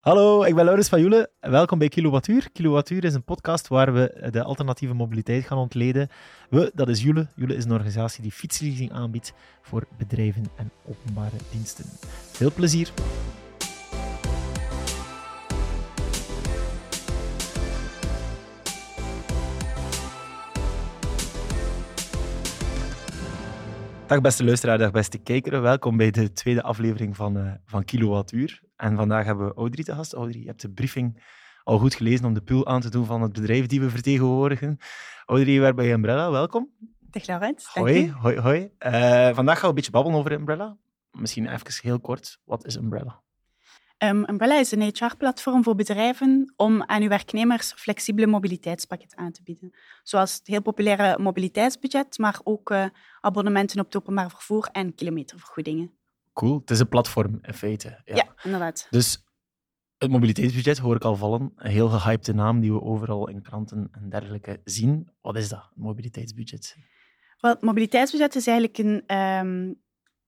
Hallo, ik ben Laurens van Joelen. Welkom bij Kilowattuur. Kilowattuur is een podcast waar we de alternatieve mobiliteit gaan ontleden. We, dat is Joelen. Joelen is een organisatie die fietsleasing aanbiedt voor bedrijven en openbare diensten. Veel plezier. Dag beste luisteraar, dag beste kijker. Welkom bij de tweede aflevering van, uh, van Kilowattuur. En vandaag hebben we Audrey te gast. Audrey, je hebt de briefing al goed gelezen om de pool aan te doen van het bedrijf die we vertegenwoordigen. Audrey, je werkt bij Umbrella. Welkom. Dag Laurent, hoi, Hoi, hoi. Uh, vandaag gaan we een beetje babbelen over Umbrella. Misschien even heel kort, wat is Umbrella? Um, Umbrella is een HR-platform voor bedrijven om aan uw werknemers flexibele mobiliteitspakket aan te bieden. Zoals het heel populaire mobiliteitsbudget, maar ook uh, abonnementen op het openbaar vervoer en kilometervergoedingen. Cool, het is een platform in feite. Ja, ja inderdaad. Dus het mobiliteitsbudget hoor ik al vallen. Een heel gehypte naam die we overal in kranten en dergelijke zien. Wat is dat, mobiliteitsbudget? Wel, het mobiliteitsbudget is eigenlijk een um,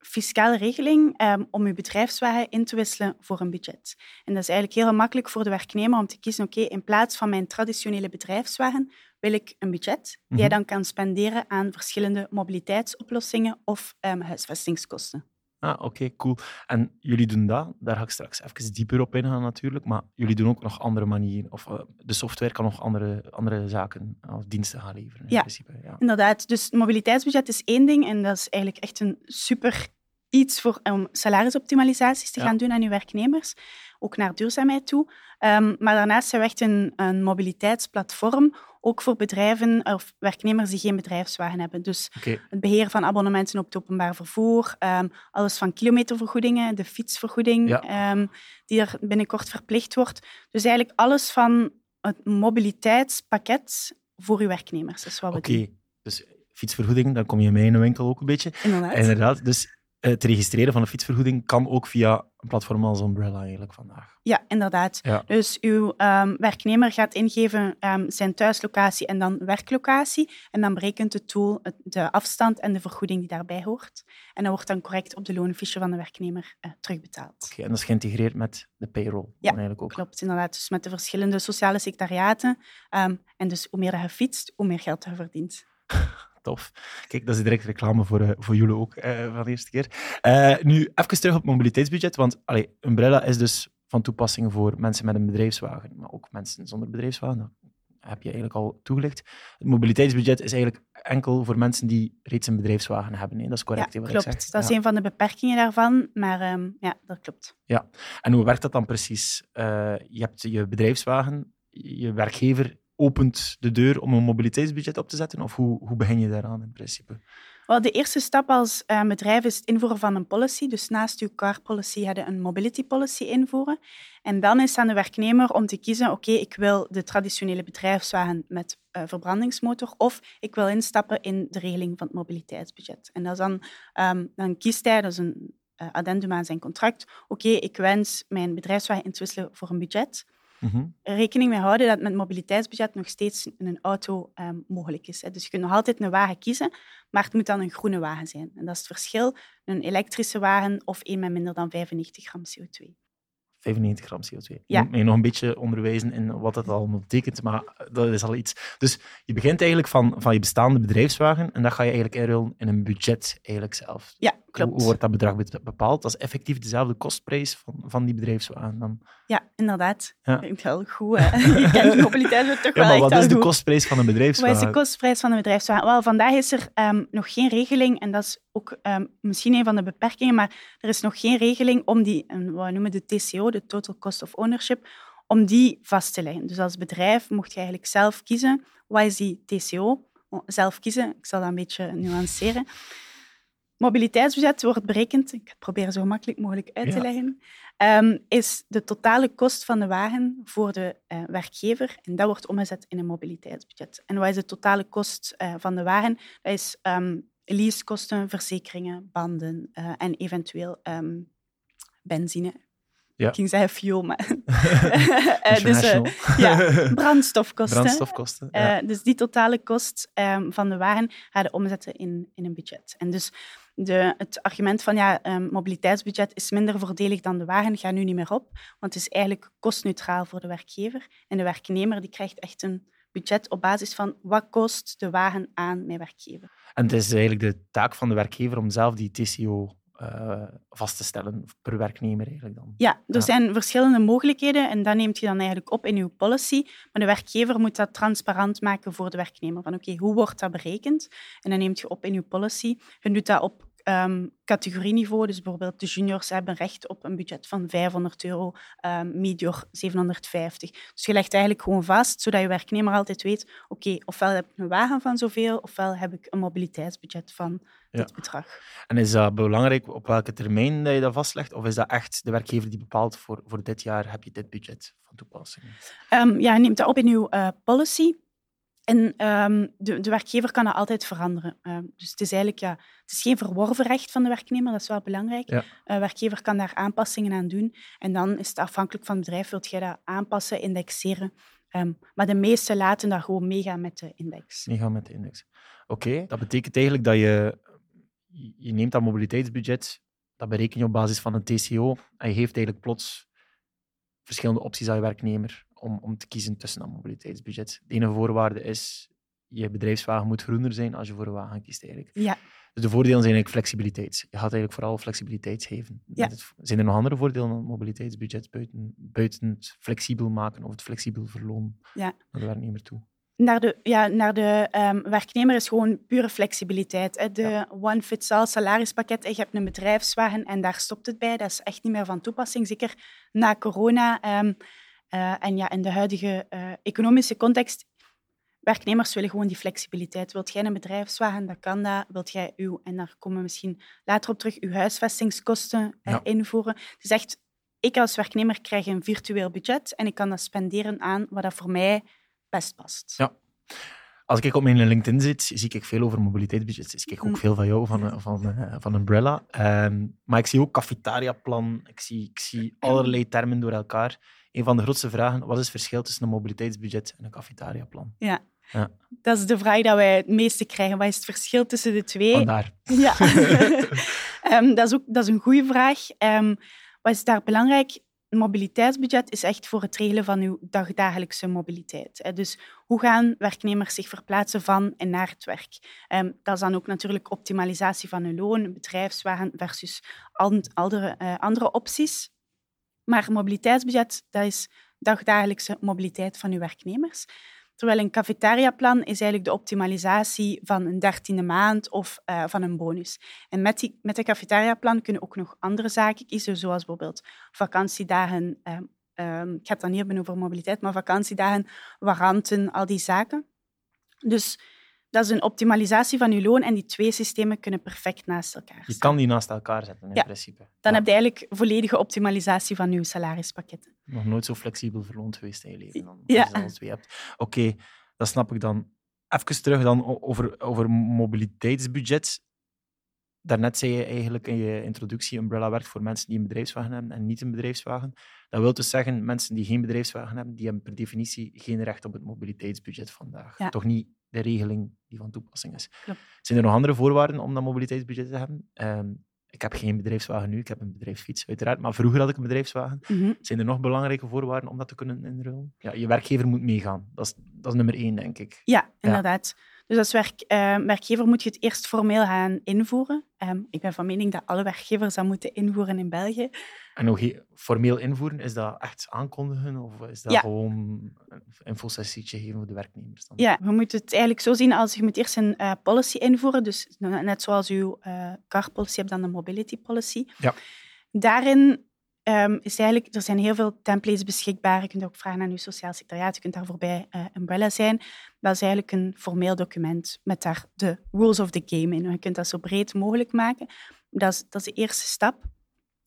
fiscale regeling um, om uw bedrijfswagen in te wisselen voor een budget. En dat is eigenlijk heel makkelijk voor de werknemer om te kiezen, oké, in plaats van mijn traditionele bedrijfswagen wil ik een budget die hij mhm. dan kan spenderen aan verschillende mobiliteitsoplossingen of um, huisvestingskosten. Ah, oké, cool. En jullie doen dat, daar ga ik straks even dieper op ingaan natuurlijk, maar jullie doen ook nog andere manieren, of uh, de software kan nog andere, andere zaken of diensten gaan leveren. In ja, principe. ja, inderdaad. Dus mobiliteitsbudget is één ding en dat is eigenlijk echt een super iets voor, om salarisoptimalisaties te gaan doen aan je werknemers, ook naar duurzaamheid toe. Um, maar daarnaast zijn we echt een, een mobiliteitsplatform ook voor bedrijven of werknemers die geen bedrijfswagen hebben. Dus het beheer van abonnementen op het openbaar vervoer, um, alles van kilometervergoedingen, de fietsvergoeding, um, die er binnenkort verplicht wordt. Dus eigenlijk alles van het mobiliteitspakket voor uw werknemers is wat we Oké, dus fietsvergoeding, dan kom je mee in de winkel ook een beetje. Inderdaad. Inderdaad. Dus het registreren van een fietsvergoeding kan ook via een platform als Umbrella eigenlijk vandaag. Ja, inderdaad. Dus uw um, werknemer gaat ingeven um, zijn thuislocatie en dan werklocatie. En dan berekent de tool de afstand en de vergoeding die daarbij hoort. En dat wordt dan correct op de loonfiche van de werknemer uh, terugbetaald. Oké, en dat is geïntegreerd met de payroll ja, eigenlijk ook? klopt, inderdaad. Dus met de verschillende sociale secretariaten. Um, en dus hoe meer je fietst, hoe meer geld je verdient. tof. Kijk, dat is direct reclame voor, uh, voor jullie ook uh, van de eerste keer. Uh, nu, even terug op het mobiliteitsbudget, want allee, Umbrella is dus van toepassing voor mensen met een bedrijfswagen, maar ook mensen zonder bedrijfswagen. Dat heb je eigenlijk al toegelicht. Het mobiliteitsbudget is eigenlijk enkel voor mensen die reeds een bedrijfswagen hebben. Nee, dat is correct. Ja, klopt. Dat is een van de beperkingen daarvan, maar um, ja, dat klopt. Ja, en hoe werkt dat dan precies? je hebt je bedrijfswagen, je werkgever opent de deur om een mobiliteitsbudget op te zetten? Of hoe, hoe begin je daaraan in principe? Wel, de eerste stap als uh, bedrijf is het invoeren van een policy. Dus naast uw car policy hadden een mobility policy invoeren. En dan is het aan de werknemer om te kiezen, oké, ik wil de traditionele bedrijfswagen met uh, verbrandingsmotor of ik wil instappen in de regeling van het mobiliteitsbudget. En dat dan, um, dan kiest hij, dat is een uh, addendum aan zijn contract, oké, ik wens mijn bedrijfswagen in te wisselen voor een budget. Mm Rekening mee houden dat met mobiliteitsbudget nog steeds een auto um, mogelijk is. Hè. Dus je kunt nog altijd een wagen kiezen, maar het moet dan een groene wagen zijn. En dat is het verschil, een elektrische wagen of een met minder dan 95 gram CO2. 95 gram CO2. Ja. Moet je nog een beetje onderwijzen in wat dat allemaal betekent, maar dat is al iets. Dus je begint eigenlijk van, van je bestaande bedrijfswagen en dat ga je eigenlijk inruilen in een budget eigenlijk zelf. Ja, klopt. Hoe, wordt dat bedrag bepaald? Dat is effectief dezelfde kostprijs van, van die bedrijfswagen dan? Ja, inderdaad. Ja. Dat wel goed. Hè? je kent de mobiliteit toch ja, maar wat is de kostprijs van een bedrijfswagen? Wat is de kostprijs van een bedrijfswagen? Wel, vandaag is er um, nog geen regeling en dat is ook um, misschien een van de beperkingen, maar er is nog geen regeling om die, wat we noemen de TCO, de Total Cost of Ownership, om die vast te leggen. Dus als bedrijf mocht je eigenlijk zelf kiezen, wat is die TCO? Zelf kiezen, ik zal dat een beetje nuanceren. Mobiliteitsbudget wordt berekend, ik ga het proberen zo gemakkelijk mogelijk uit te leggen, um, is de totale kost van de wagen voor de uh, werkgever. En dat wordt omgezet in een mobiliteitsbudget. En wat is de totale kost uh, van de wagen? Dat is um, leasekosten, verzekeringen, banden uh, en eventueel um, benzine. Ja. Ik ging zeggen fuel, maar... dus, ja, brandstofkosten. brandstofkosten ja. dus die totale kost van de wagen gaan omzetten in, in een budget. En dus de, het argument van ja, um, mobiliteitsbudget is minder voordelig dan de wagen gaat nu niet meer op, want het is eigenlijk kostneutraal voor de werkgever. En de werknemer die krijgt echt een budget op basis van wat kost de wagen aan mijn werkgever. En het is eigenlijk de taak van de werkgever om zelf die TCO uh, vast te stellen per werknemer eigenlijk dan. Ja, er zijn verschillende mogelijkheden en dat neemt je dan eigenlijk op in je policy. Maar de werkgever moet dat transparant maken voor de werknemer. Van oké, hoe wordt dat berekend? En dan neemt je op in je policy. Je doet dat op um, categorieniveau. Dus bijvoorbeeld de juniors hebben recht op een budget van 500 euro, um, medior 750. Dus je legt eigenlijk gewoon vast, zodat je werknemer altijd weet, oké, ofwel heb ik een wagen van zoveel, ofwel heb ik een mobiliteitsbudget van dit bedrag. En is dat belangrijk op welke termijn dat je dat vastlegt? Of is dat echt de werkgever die bepaalt, voor, voor dit jaar heb je dit budget van toepassing? Um, ja, neemt dat op in uw uh, policy. En um, de, de, werkgever kan dat altijd veranderen. Uh, dus het is eigenlijk ja, het is geen verworven recht van de werknemer, dat is wel belangrijk. De uh, werkgever kan daar aanpassingen aan doen. En dan is het afhankelijk van het bedrijf, wilt jij dat aanpassen, indexeren. Um, maar de meesten laten dat gewoon meegaan met de index. Meegaan met de index. Oké, dat betekent eigenlijk dat je, je neemt dat mobiliteitsbudget, dat bereken je op basis van een TCO en je geeft eigenlijk plots verschillende opties aan je werknemer om, om te kiezen tussen een mobiliteitsbudget. De ene voorwaarde is, je bedrijfswagen moet groener zijn als je voor een wagen kiest eigenlijk. Ja. Dus de voordelen zijn eigenlijk flexibiliteit. Je gaat eigenlijk vooral flexibiliteit geven. Ja. zijn er nog andere voordelen aan het mobiliteitsbudget buiten, buiten het flexibel maken of het flexibel verloon ja. naar de werknemer toe? Naar de, ja, naar de um, werknemer is gewoon pure flexibiliteit. Hè. De ja. one-fits-all salarispakket. Je hebt een bedrijfswagen en daar stopt het bij. Dat is echt niet meer van toepassing. Zeker na corona. Um, uh, en ja, in de huidige uh, economische context, werknemers willen gewoon die flexibiliteit. Wilt jij een bedrijfswagen, dan kan dat. Wilt jij uw, en daar komen we misschien later op terug, uw huisvestingskosten uh, ja. invoeren. Is echt, ik als werknemer krijg een virtueel budget en ik kan dat spenderen aan wat dat voor mij best past. Ja. Als ik op mijn LinkedIn zit, zie ik veel over mobiliteitsbudgets. Dus ik kijk ook mm. veel van jou, van, van, van Umbrella. Um, maar ik zie ook cafetaria-plan. Ik zie, ik zie allerlei termen door elkaar een van de grootste vragen, wat is het verschil tussen een mobiliteitsbudget en een cafetariaplan? Ja. ja. Dat is de vraag die wij het meeste krijgen. Wat is het verschil tussen de twee? Vandaar. Ja. um, dat, is ook, dat is een goede vraag. Um, wat is daar belangrijk? Mobiliteitsbudget is echt voor het regelen van uw dagdagelijkse mobiliteit. Dus hoe gaan werknemers zich verplaatsen van en naar het werk? Um, dat is dan ook natuurlijk optimalisatie van hun loon, bedrijfswagen versus andere, uh, andere opties. Maar mobiliteitsbudget, dat is dagdagelijkse mobiliteit van uw werknemers. Terwijl een cafetariaplan is eigenlijk de optimalisatie van een dertiende maand of uh, van een bonus. En met, die, met een cafetariaplan kunnen ook nog andere zaken kiezen, zoals bijvoorbeeld vakantiedagen. Uh, uh, ik ga het dan niet hebben over mobiliteit, maar vakantiedagen, waranten, al die zaken. Dus dat is een optimalisatie van je loon en die twee systemen kunnen perfect naast elkaar staan. Je kan die naast elkaar zetten, in ja. principe. Dan heb je eigenlijk volledige optimalisatie van je salarispakketten. Nog nooit zo flexibel verloond geweest in je leven dan ja. als je hebt. Oké, okay, dat snap ik dan. Even terug dan over, over mobiliteitsbudget. Daarnet zei je eigenlijk in je introductie, Umbrella werkt voor mensen die een bedrijfswagen hebben en niet een bedrijfswagen. Dat wil dus zeggen, mensen die geen bedrijfswagen hebben, die hebben per definitie geen recht op het mobiliteitsbudget vandaag. Ja. Toch niet de regeling die van toepassing is. Zijn er nog andere voorwaarden om dat mobiliteitsbudget te hebben? Um, ik heb geen bedrijfswagen nu, ik heb een bedrijfsfiets uiteraard, maar vroeger had ik een bedrijfswagen. Mm -hmm. Zijn er nog belangrijke voorwaarden om dat te kunnen inruilen? Ja, je werkgever moet meegaan. Dat is, dat is nummer één, denk ik. Ja, inderdaad. Ja. Dus als werk, uh, werkgever moet je het eerst formeel gaan invoeren. Um, ik ben van mening dat alle werkgevers dat moeten invoeren in België. En nog formeel invoeren, is dat echt aankondigen of is dat ja. gewoon een infosessietje geven voor de werknemers? Dan? Ja, we moeten het eigenlijk zo zien als je moet eerst een uh, policy invoeren. Dus net zoals uw uh, car policy hebt dan de mobility policy. Ja. Daarin um, is eigenlijk, er zijn heel veel templates beschikbaar. Je kunt ook vragen aan uw sociaal secretariaat. Je kunt daarvoor bij uh, Umbrella zijn. Dat is eigenlijk een formeel document met daar de rules of the game in. Je kunt dat zo breed mogelijk maken. Dat is, dat is de eerste stap.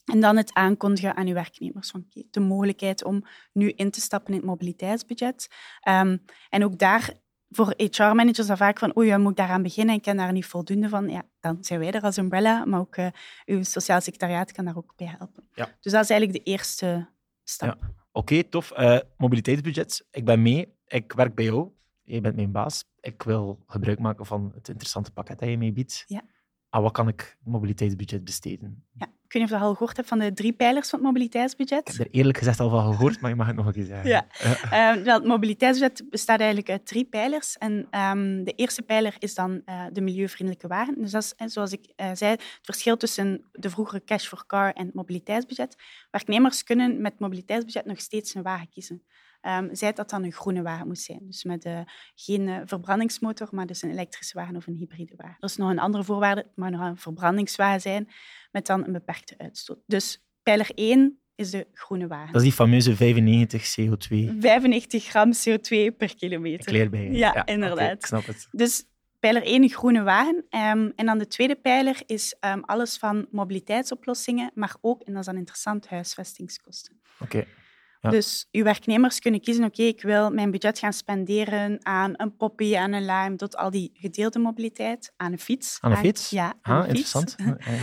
En dan het aankondigen aan uw werknemers van de mogelijkheid om nu in te stappen in het mobiliteitsbudget. Um, en ook daar voor HR-managers dan vaak van, oei, moet ik daaraan beginnen? Ik ken daar niet voldoende van. Ja, dan zijn wij er als Umbrella, maar ook uh, uw sociaal secretariaat kan daar ook bij helpen. Ja. Dus dat is eigenlijk de eerste stap. Ja. Oké, okay, tof. Uh, mobiliteitsbudget. Ik ben mee. Ik werk bij jou. Je bent mijn baas. Ik wil gebruik maken van het interessante pakket dat je mee biedt. Ja. aan wat kan ik mobiliteitsbudget besteden? Ja. Ik weet niet of je al gehoord hebt van de drie pijlers van het mobiliteitsbudget. Ik heb er eerlijk gezegd al van gehoord, maar je mag het nog een keer zeggen. Ja. Uh, wel, het mobiliteitsbudget bestaat eigenlijk uit drie pijlers. En um, de eerste pijler is dan uh, de milieuvriendelijke wagen. Dus dat is, zoals ik uh, zei, het verschil tussen de vroegere cash for car en het mobiliteitsbudget. Werknemers kunnen met het mobiliteitsbudget nog steeds een wagen kiezen. Um, zij dat dan een groene wagen moet zijn. Dus met uh, geen uh, verbrandingsmotor, maar dus een elektrische wagen of een hybride wagen. Er is nog een andere voorwaarde, het mag nog een verbrandingswagen zijn met dan een beperkte uitstoot. Dus pijler 1 is de groene wagen. Dat is die fameuze 95 CO2. 95 gram CO2 per kilometer. Ja, ja inderdaad. Okay, ik snap het. Dus pijler 1, een groene wagen. Um, en dan de tweede pijler is um, alles van mobiliteitsoplossingen, maar ook, en dat is dan interessant, huisvestingskosten. Oké. Okay. Ja. Dus uw werknemers kunnen kiezen, oké, okay, ik wil mijn budget gaan spenderen aan een poppy, aan een lime, tot al die gedeelde mobiliteit, aan een fiets. Aan een fiets? ja, aan ah, een interessant.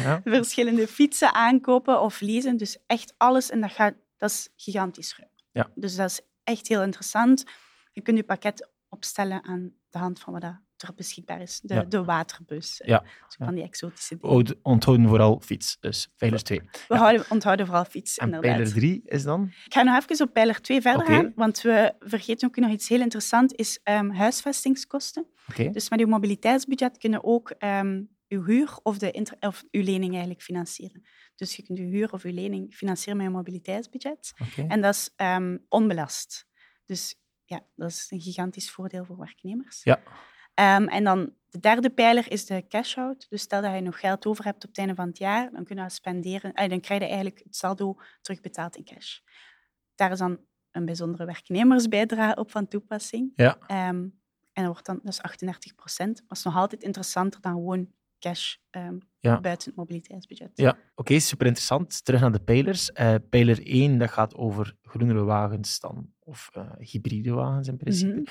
Ja. Verschillende fietsen aankopen of lezen, dus echt alles. En dat, gaat, dat is gigantisch ruim. Ja. Dus dat is echt heel interessant. Je kunt je pakket opstellen aan de hand van wat dat er beschikbaar is. De, Ja. de waterbus. eh, Ja. Zo van die exotische dingen. Oud- Onthouden vooral fiets, dus pijler 2. We houden, onthouden vooral fiets, En inderdaad. pijler 3 is dan? Ik ga nog even op pijler 2 verder gaan, want we vergeten ook nog iets heel interessants, is ehm, huisvestingskosten. Dus met uw mobiliteitsbudget kunnen ook ehm, uw huur of, de inter- of uw lening eigenlijk financieren. Dus je kunt uw huur of uw lening financieren met je mobiliteitsbudget. En dat is ehm, onbelast. Dus ja, dat is een gigantisch voordeel voor werknemers. Ja. Ehm, en dan de derde pijler is de cash-out. Dus stel dat je nog geld over hebt op het einde van het jaar, dan kun je dat spenderen. dan krijg je eigenlijk het saldo terugbetaald in cash. Daar is dan een bijzondere werknemersbijdrage op van toepassing. Ja. Ehm, en dat, wordt dan, is 38 procent. Maar dat is nog altijd interessanter dan gewoon cash ehm, Ja. buiten het mobiliteitsbudget. Ja, oké, super interessant. Terug naar de pijlers. Eh pijler 1, dat gaat over groenere wagens dan, of eh, hybride wagens in principe. Mhm.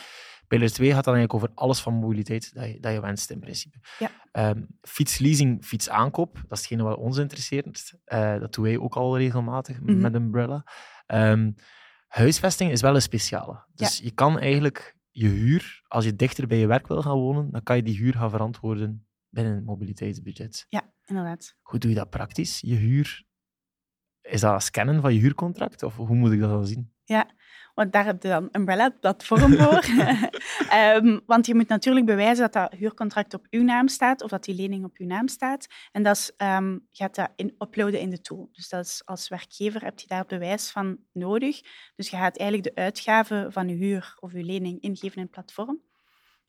Pijler 2 gaat dan eigenlijk over alles van mobiliteit dat je, dat je wenst in principe. Ja. Ehm, fietsleasing, fietsaankoop, dat is hetgene wat ons interesseert. Eh, dat doen wij ook al regelmatig Mhm. met Umbrella. Ehm, huisvesting is wel een speciale. Dus je kan eigenlijk je huur, als je dichter bij je werk wil gaan wonen, dan kan je die huur gaan verantwoorden binnen het mobiliteitsbudget. Ja, inderdaad. Hoe doe je dat praktisch? Je huur, is dat scannen van je huurcontract? Of hoe moet ik dat dan zien? Want daar heb je dan Umbrella, het platform voor. Ehm, want je moet natuurlijk bewijzen dat dat huurcontract op uw naam staat of dat die lening op uw naam staat. En dat is, ehm, je gaat dat in, uploaden in de tool. Dus dat is, als werkgever heb je daar bewijs van nodig. Dus je gaat eigenlijk de uitgaven van je huur of je lening ingeven in het platform.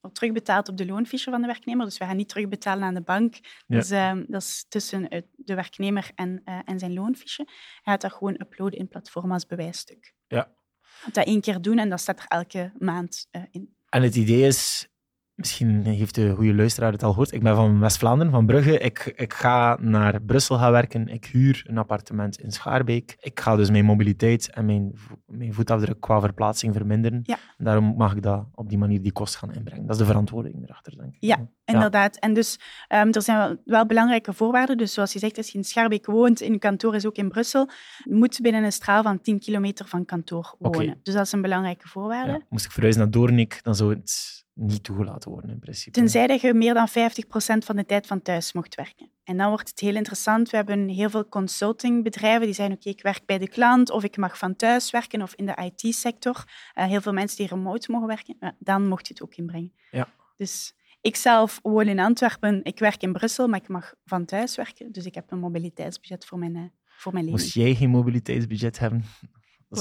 Wordt terugbetaald op de loonfiche van de werknemer. Dus we gaan niet terugbetalen aan de bank. Ja. Dus, ehm, dat is tussen de werknemer en, eh, en zijn loonfiche. Hij gaat dat gewoon uploaden in het platform als bewijsstuk. Ja. Dat één keer doen en dat staat er elke maand eh, in. En het idee is, misschien heeft de goede luisteraar het al gehoord, ik ben van West-Vlaanderen, van Brugge. Ik, ik ga naar Brussel gaan werken. Ik huur een appartement in Schaarbeek. Ik ga dus mijn mobiliteit en mijn, mijn voetafdruk qua verplaatsing verminderen. Ja. Daarom mag ik dat op die manier die kost gaan inbrengen. Dat is de verantwoording erachter, denk ik. Ja, Inderdaad. En dus ehm, er zijn wel, wel belangrijke voorwaarden. Dus zoals je zegt, als je in Schaarbeek woont, in je kantoor is ook in Brussel, moet binnen een straal van 10 kilometer van kantoor wonen. Dus dat is een belangrijke voorwaarde. Ja. Moest ik verhuizen naar Doornik, dan zou het niet toegelaten worden in principe. Tenzij dat je meer dan 50% van de tijd van thuis mocht werken. En dan wordt het heel interessant. We hebben heel veel consultingbedrijven die zeggen, oké, ik werk bij de klant of ik mag van thuis werken of in de IT-sector. Eh, heel veel mensen die remote mogen werken. Ja, dan mocht je het ook inbrengen. Ja. Dus ik zelf woon in Antwerpen, ik werk in Brussel, maar ik mag van thuis werken. Dus ik heb een mobiliteitsbudget voor mijn, eh, voor mijn lening. Moest jij geen mobiliteitsbudget hebben,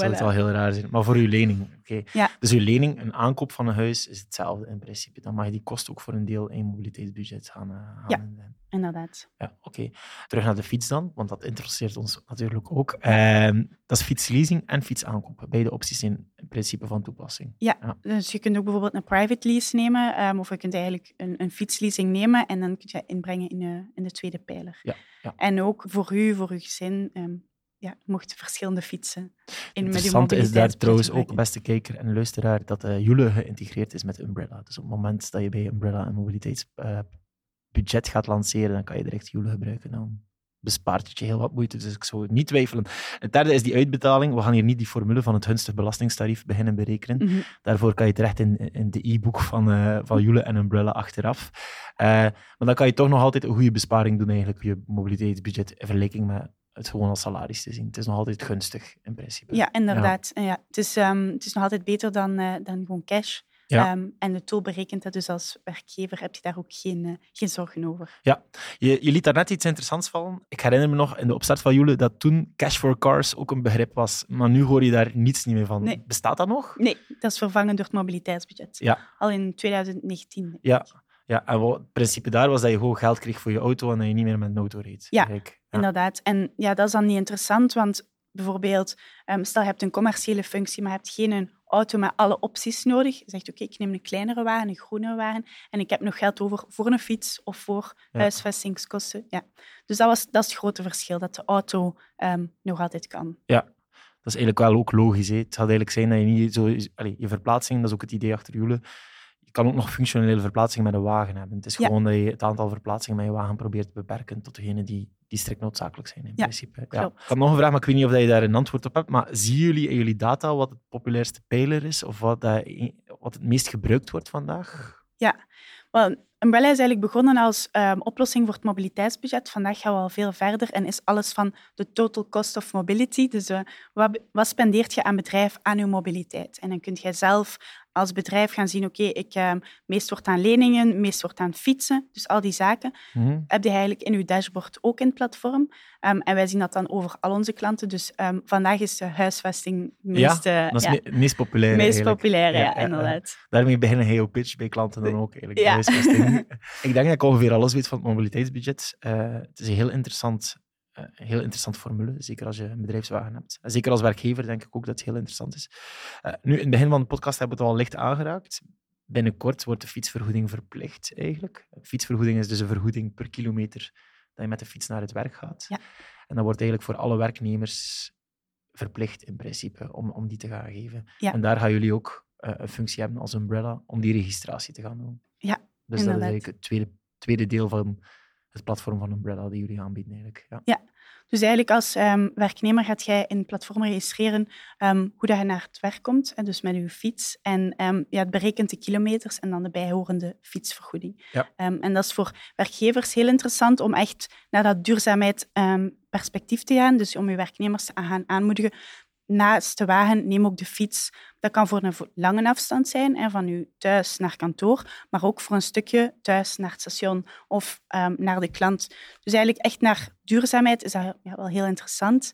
dan zou het wel heel raar zijn. Maar voor uw lening, oké. Ja. Dus uw lening, een aankoop van een huis, is hetzelfde in principe. Dan mag je die kost ook voor een deel in je mobiliteitsbudget gaan. eh, gaan Ja. inzetten. Inderdaad. Ja, oké. Terug naar de fiets dan, want dat interesseert ons natuurlijk ook. Ehm, dat is fietsleasing en fietsaankoop. Beide opties zijn in principe van toepassing. Dus je kunt ook bijvoorbeeld een private lease nemen, ehm, of je kunt eigenlijk een, een fietsleasing nemen en dan kun je inbrengen in de, in de tweede pijler. Ja, ja. En ook voor u, voor uw gezin, ehm ja, mocht verschillende fietsen in Interessant is daar trouwens ook, beste kijker en luisteraar, dat eh Joule geïntegreerd is met Umbrella. Dus op het moment dat je bij Umbrella een mobiliteitsbudget gaat lanceren, dan kan je direct Joule gebruiken. Dan bespaart het je heel wat moeite. Dus ik zou niet twijfelen. Het derde is die uitbetaling. We gaan hier niet die formule van het gunstig belastingstarief beginnen berekenen. Mhm. Daarvoor kan je terecht in, in de e-book van, eh van Jule en Umbrella achteraf. Eh, maar dan kan je toch nog altijd een goede besparing doen, eigenlijk, je mobiliteitsbudget in vergelijking met het gewoon als salaris te zien. Het is nog altijd gunstig, in principe. Ja, inderdaad. Ja. Het, is, ehm, het is nog altijd beter dan, eh, dan gewoon cash. Ja. Ehm, en de tool berekent dat, dus als werkgever heb je daar ook geen, eh, geen zorgen over. Je, je liet daarnet iets interessants vallen. Ik herinner me nog in de opstart van Jule dat toen cash for cars ook een begrip was. Maar nu hoor je daar niets niet meer van. Nee. Bestaat dat nog? Nee, dat is vervangen door het mobiliteitsbudget. Ja. Al in 2019. Ja. Ja, en wat, het principe daar was dat je gewoon geld kreeg voor je auto en dat je niet meer met een auto reed. Ja. Inderdaad. En ja, dat is dan niet interessant, want bijvoorbeeld, ehm, stel je hebt een commerciële functie, maar je hebt geen een auto met alle opties nodig. Je zegt, oké, ik neem een kleinere wagen, een groenere wagen, en ik heb nog geld over voor een fiets of voor Ja. huisvestingskosten. Ja. Dus dat, was, dat is het grote verschil, dat de auto ehm, nog altijd kan. Dat is eigenlijk wel ook logisch. Hè. Het gaat eigenlijk zijn dat je niet zo... Allee, je verplaatsing, dat is ook het idee achter Jule. Kan ook nog functionele verplaatsing met een wagen hebben. Het is Ja. gewoon dat je het aantal verplaatsingen met je wagen probeert te beperken tot degene die, die strikt noodzakelijk zijn, in Ja, principe. Ja. Ik had nog een vraag, maar ik weet niet of je daar een antwoord op hebt. Maar zien jullie in jullie data wat het populairste pijler is? Of wat, dat, wat het meest gebruikt wordt vandaag? Wel, Umbrella is eigenlijk begonnen als ehm, oplossing voor het mobiliteitsbudget. Vandaag gaan we al veel verder en is alles van de total cost of mobility. Dus eh, wat, wat spendeert je aan bedrijf aan je mobiliteit? En dan kun je zelf als bedrijf gaan zien, oké, ik ehm, meest wordt aan leningen, meest wordt aan fietsen. Dus al die zaken Mhm. heb je eigenlijk in je dashboard ook in het platform. Ehm, en wij zien dat dan over al onze klanten. Dus ehm, vandaag is de huisvesting meest, eh, Dat is ja, me- meest populair. meest eigenlijk. populaire, Ja, ja, ja, ja. inderdaad. Daarmee beginnen heel pitch bij klanten dan ook. Eigenlijk, Ja. de huisvesting. ik denk dat ik ongeveer alles weet van het mobiliteitsbudget. Eh, het is een heel interessant, een heel interessante formule, zeker als je een bedrijfswagen hebt. En zeker als werkgever denk ik ook dat het heel interessant is. Eh, nu, in het begin van de podcast hebben we het al licht aangeraakt. Binnenkort wordt de fietsvergoeding verplicht, eigenlijk. Fietsvergoeding is dus een vergoeding per kilometer dat je met de fiets naar het werk gaat. Ja. En dat wordt eigenlijk voor alle werknemers verplicht, in principe, om, om die te gaan geven. Ja. En daar gaan jullie ook eh, een functie hebben als Umbrella om die registratie te gaan doen. Ja, Dus dat is eigenlijk het tweede, tweede deel van het platform van Umbrella die jullie aanbieden. Eigenlijk. Ja. Dus eigenlijk als ehm, werknemer gaat jij in het platform registreren ehm, hoe dat je naar het werk komt, en dus met je fiets. En ehm, ja, het berekent de kilometers en dan de bijhorende fietsvergoeding. Ja. En dat is voor werkgevers heel interessant om echt naar dat duurzaamheid perspectief te gaan. Dus om je werknemers te gaan aanmoedigen. Naast de wagen, neem ook de fiets. Dat kan voor een lange afstand zijn, hè, van je thuis naar kantoor, maar ook voor een stukje thuis naar het station of ehm, naar de klant. Dus eigenlijk echt naar duurzaamheid is dat ja, wel heel interessant.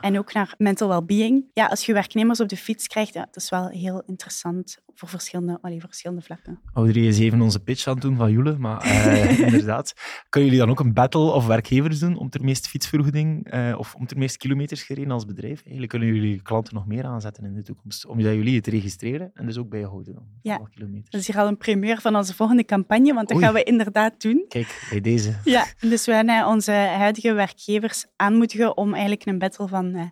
En ook naar mental well-being. Ja, als je werknemers op de fiets krijgt, ja, dat is wel heel interessant voor verschillende, allee, verschillende vlakken. Audrey is even onze pitch aan het doen van Jule, maar eh, inderdaad. Kunnen jullie dan ook een battle of werkgevers doen om ter meest fietsvergoeding eh, of om ter meest kilometers gereden als bedrijf? Eigenlijk kunnen jullie klanten nog meer aanzetten in de toekomst, omdat jullie het registreren en dus ook bijhouden dan. Ja. Kilometers. Dat is hier al een primeur van onze volgende campagne, want dat Oei. gaan we inderdaad doen. Kijk, bij deze. Ja, dus wij gaan onze huidige werkgevers aanmoedigen om eigenlijk een battle van, eh,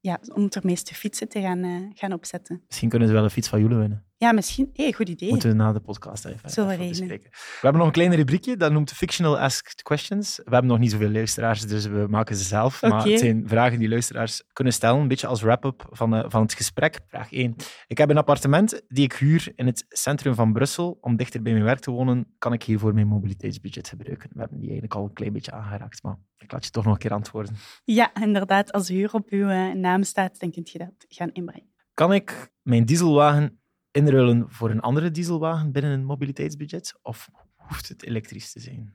ja, om ter meeste fietsen te gaan, eh, gaan opzetten. Misschien kunnen ze wel een fiets van Jule winnen. Ja, misschien. Hé, goed idee. Moeten we na de podcast even, Zullen even bespreken. We hebben nog een klein rubriekje, dat noemt Fictional Asked Questions. We hebben nog niet zoveel luisteraars, dus we maken ze zelf. Maar het zijn vragen die luisteraars kunnen stellen, een beetje als wrap-up van, eh, van het gesprek. Vraag 1. Ik heb een appartement die ik huur in het centrum van Brussel. Om dichter bij mijn werk te wonen, kan ik hiervoor mijn mobiliteitsbudget gebruiken. We hebben die eigenlijk al een klein beetje aangeraakt, maar ik laat je toch nog een keer antwoorden. Ja, inderdaad. Als huur op uw eh, naam staat, dan je dat gaan inbrengen. Kan ik mijn dieselwagen inruilen voor een andere dieselwagen binnen een mobiliteitsbudget? Of hoeft het elektrisch te zijn?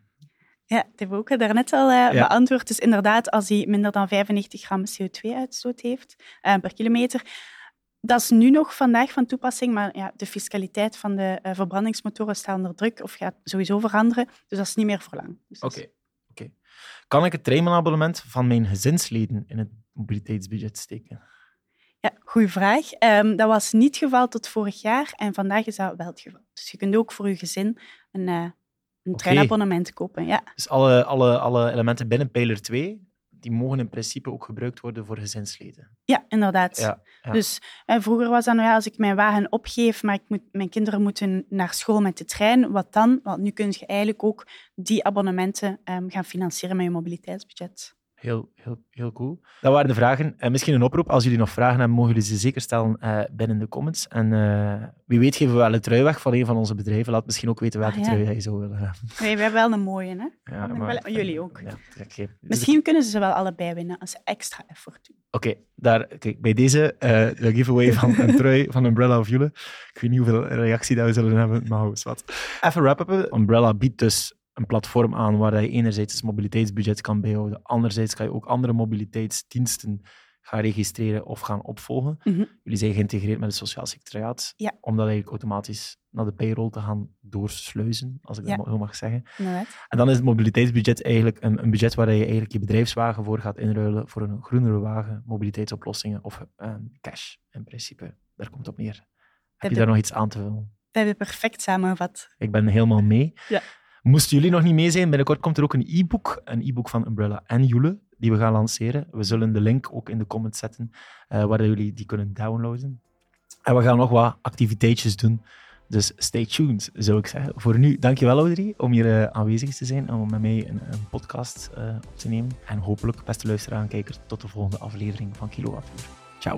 Ja, dat hebben we ook daarnet al eh, Ja. beantwoord. Dus inderdaad, als hij minder dan 95 gram CO2-uitstoot heeft eh, per kilometer, dat is nu nog vandaag van toepassing, maar ja, de fiscaliteit van de eh, verbrandingsmotoren staat onder druk of gaat sowieso veranderen. Dus dat is niet meer voor lang. Dus Oké. Kan ik het trainingsabonnement van mijn gezinsleden in het mobiliteitsbudget steken? Ja, goede vraag. Ehm, dat was niet het geval tot vorig jaar en vandaag is dat wel het geval. Dus je kunt ook voor je gezin een, eh een treinabonnement kopen. Ja. Dus alle, alle, alle elementen binnen pijler 2, die mogen in principe ook gebruikt worden voor gezinsleden. ja, inderdaad. Ja, ja. Dus eh, vroeger was dat, nou ja, als ik mijn wagen opgeef, maar ik moet, mijn kinderen moeten naar school met de trein, wat dan? Want nu kun je eigenlijk ook die abonnementen ehm, gaan financieren met je mobiliteitsbudget. Heel, heel, heel cool. Dat waren de vragen. En misschien een oproep. Als jullie nog vragen hebben, mogen jullie ze zeker stellen uh, binnen de comments. En uh, wie weet geven we wel een trui weg van een van onze bedrijven. Laat misschien ook weten welke ah, ja. trui je zou willen hebben. Nee, we hebben wel een mooie, hè? Ja, maar, wel, jullie ook. Ja, okay. dus misschien kunnen ze ze wel allebei winnen als ze extra effort doen. Oké, daar, kijk, bij deze uh, de giveaway van een trui van Umbrella of Jule. Ik weet niet hoeveel reactie dat we zullen hebben, maar wat. Even wrap-uppen. Umbrella biedt dus een platform aan waar je enerzijds het mobiliteitsbudget kan bijhouden, anderzijds kan je ook andere mobiliteitsdiensten gaan registreren of gaan opvolgen. Mhm. Jullie zijn geïntegreerd met het sociaal secretariaat, ja. om dat eigenlijk automatisch naar de payroll te gaan doorsluizen, als ik dat zo mag zeggen. En dan is het mobiliteitsbudget eigenlijk een, een, budget waar je eigenlijk je bedrijfswagen voor gaat inruilen voor een groenere wagen, mobiliteitsoplossingen of uh, cash in principe. Daar komt het op neer. Heb je daar nog iets aan te vullen? Dat heb je perfect samengevat. Ik ben helemaal mee. Ja. Moesten jullie nog niet mee zijn, binnenkort komt er ook een e-book, een e-book van Umbrella en Jule, die we gaan lanceren. We zullen de link ook in de comments zetten, uh, waar jullie die kunnen downloaden. En we gaan nog wat activiteitjes doen. Dus stay tuned, zou ik zeggen. Voor nu, dankjewel Audrey om hier uh, aanwezig te zijn en om met mij een, een podcast uh, op te nemen. En hopelijk, beste luisteraar en kijker, tot de volgende aflevering van Kilowattuur. Ciao.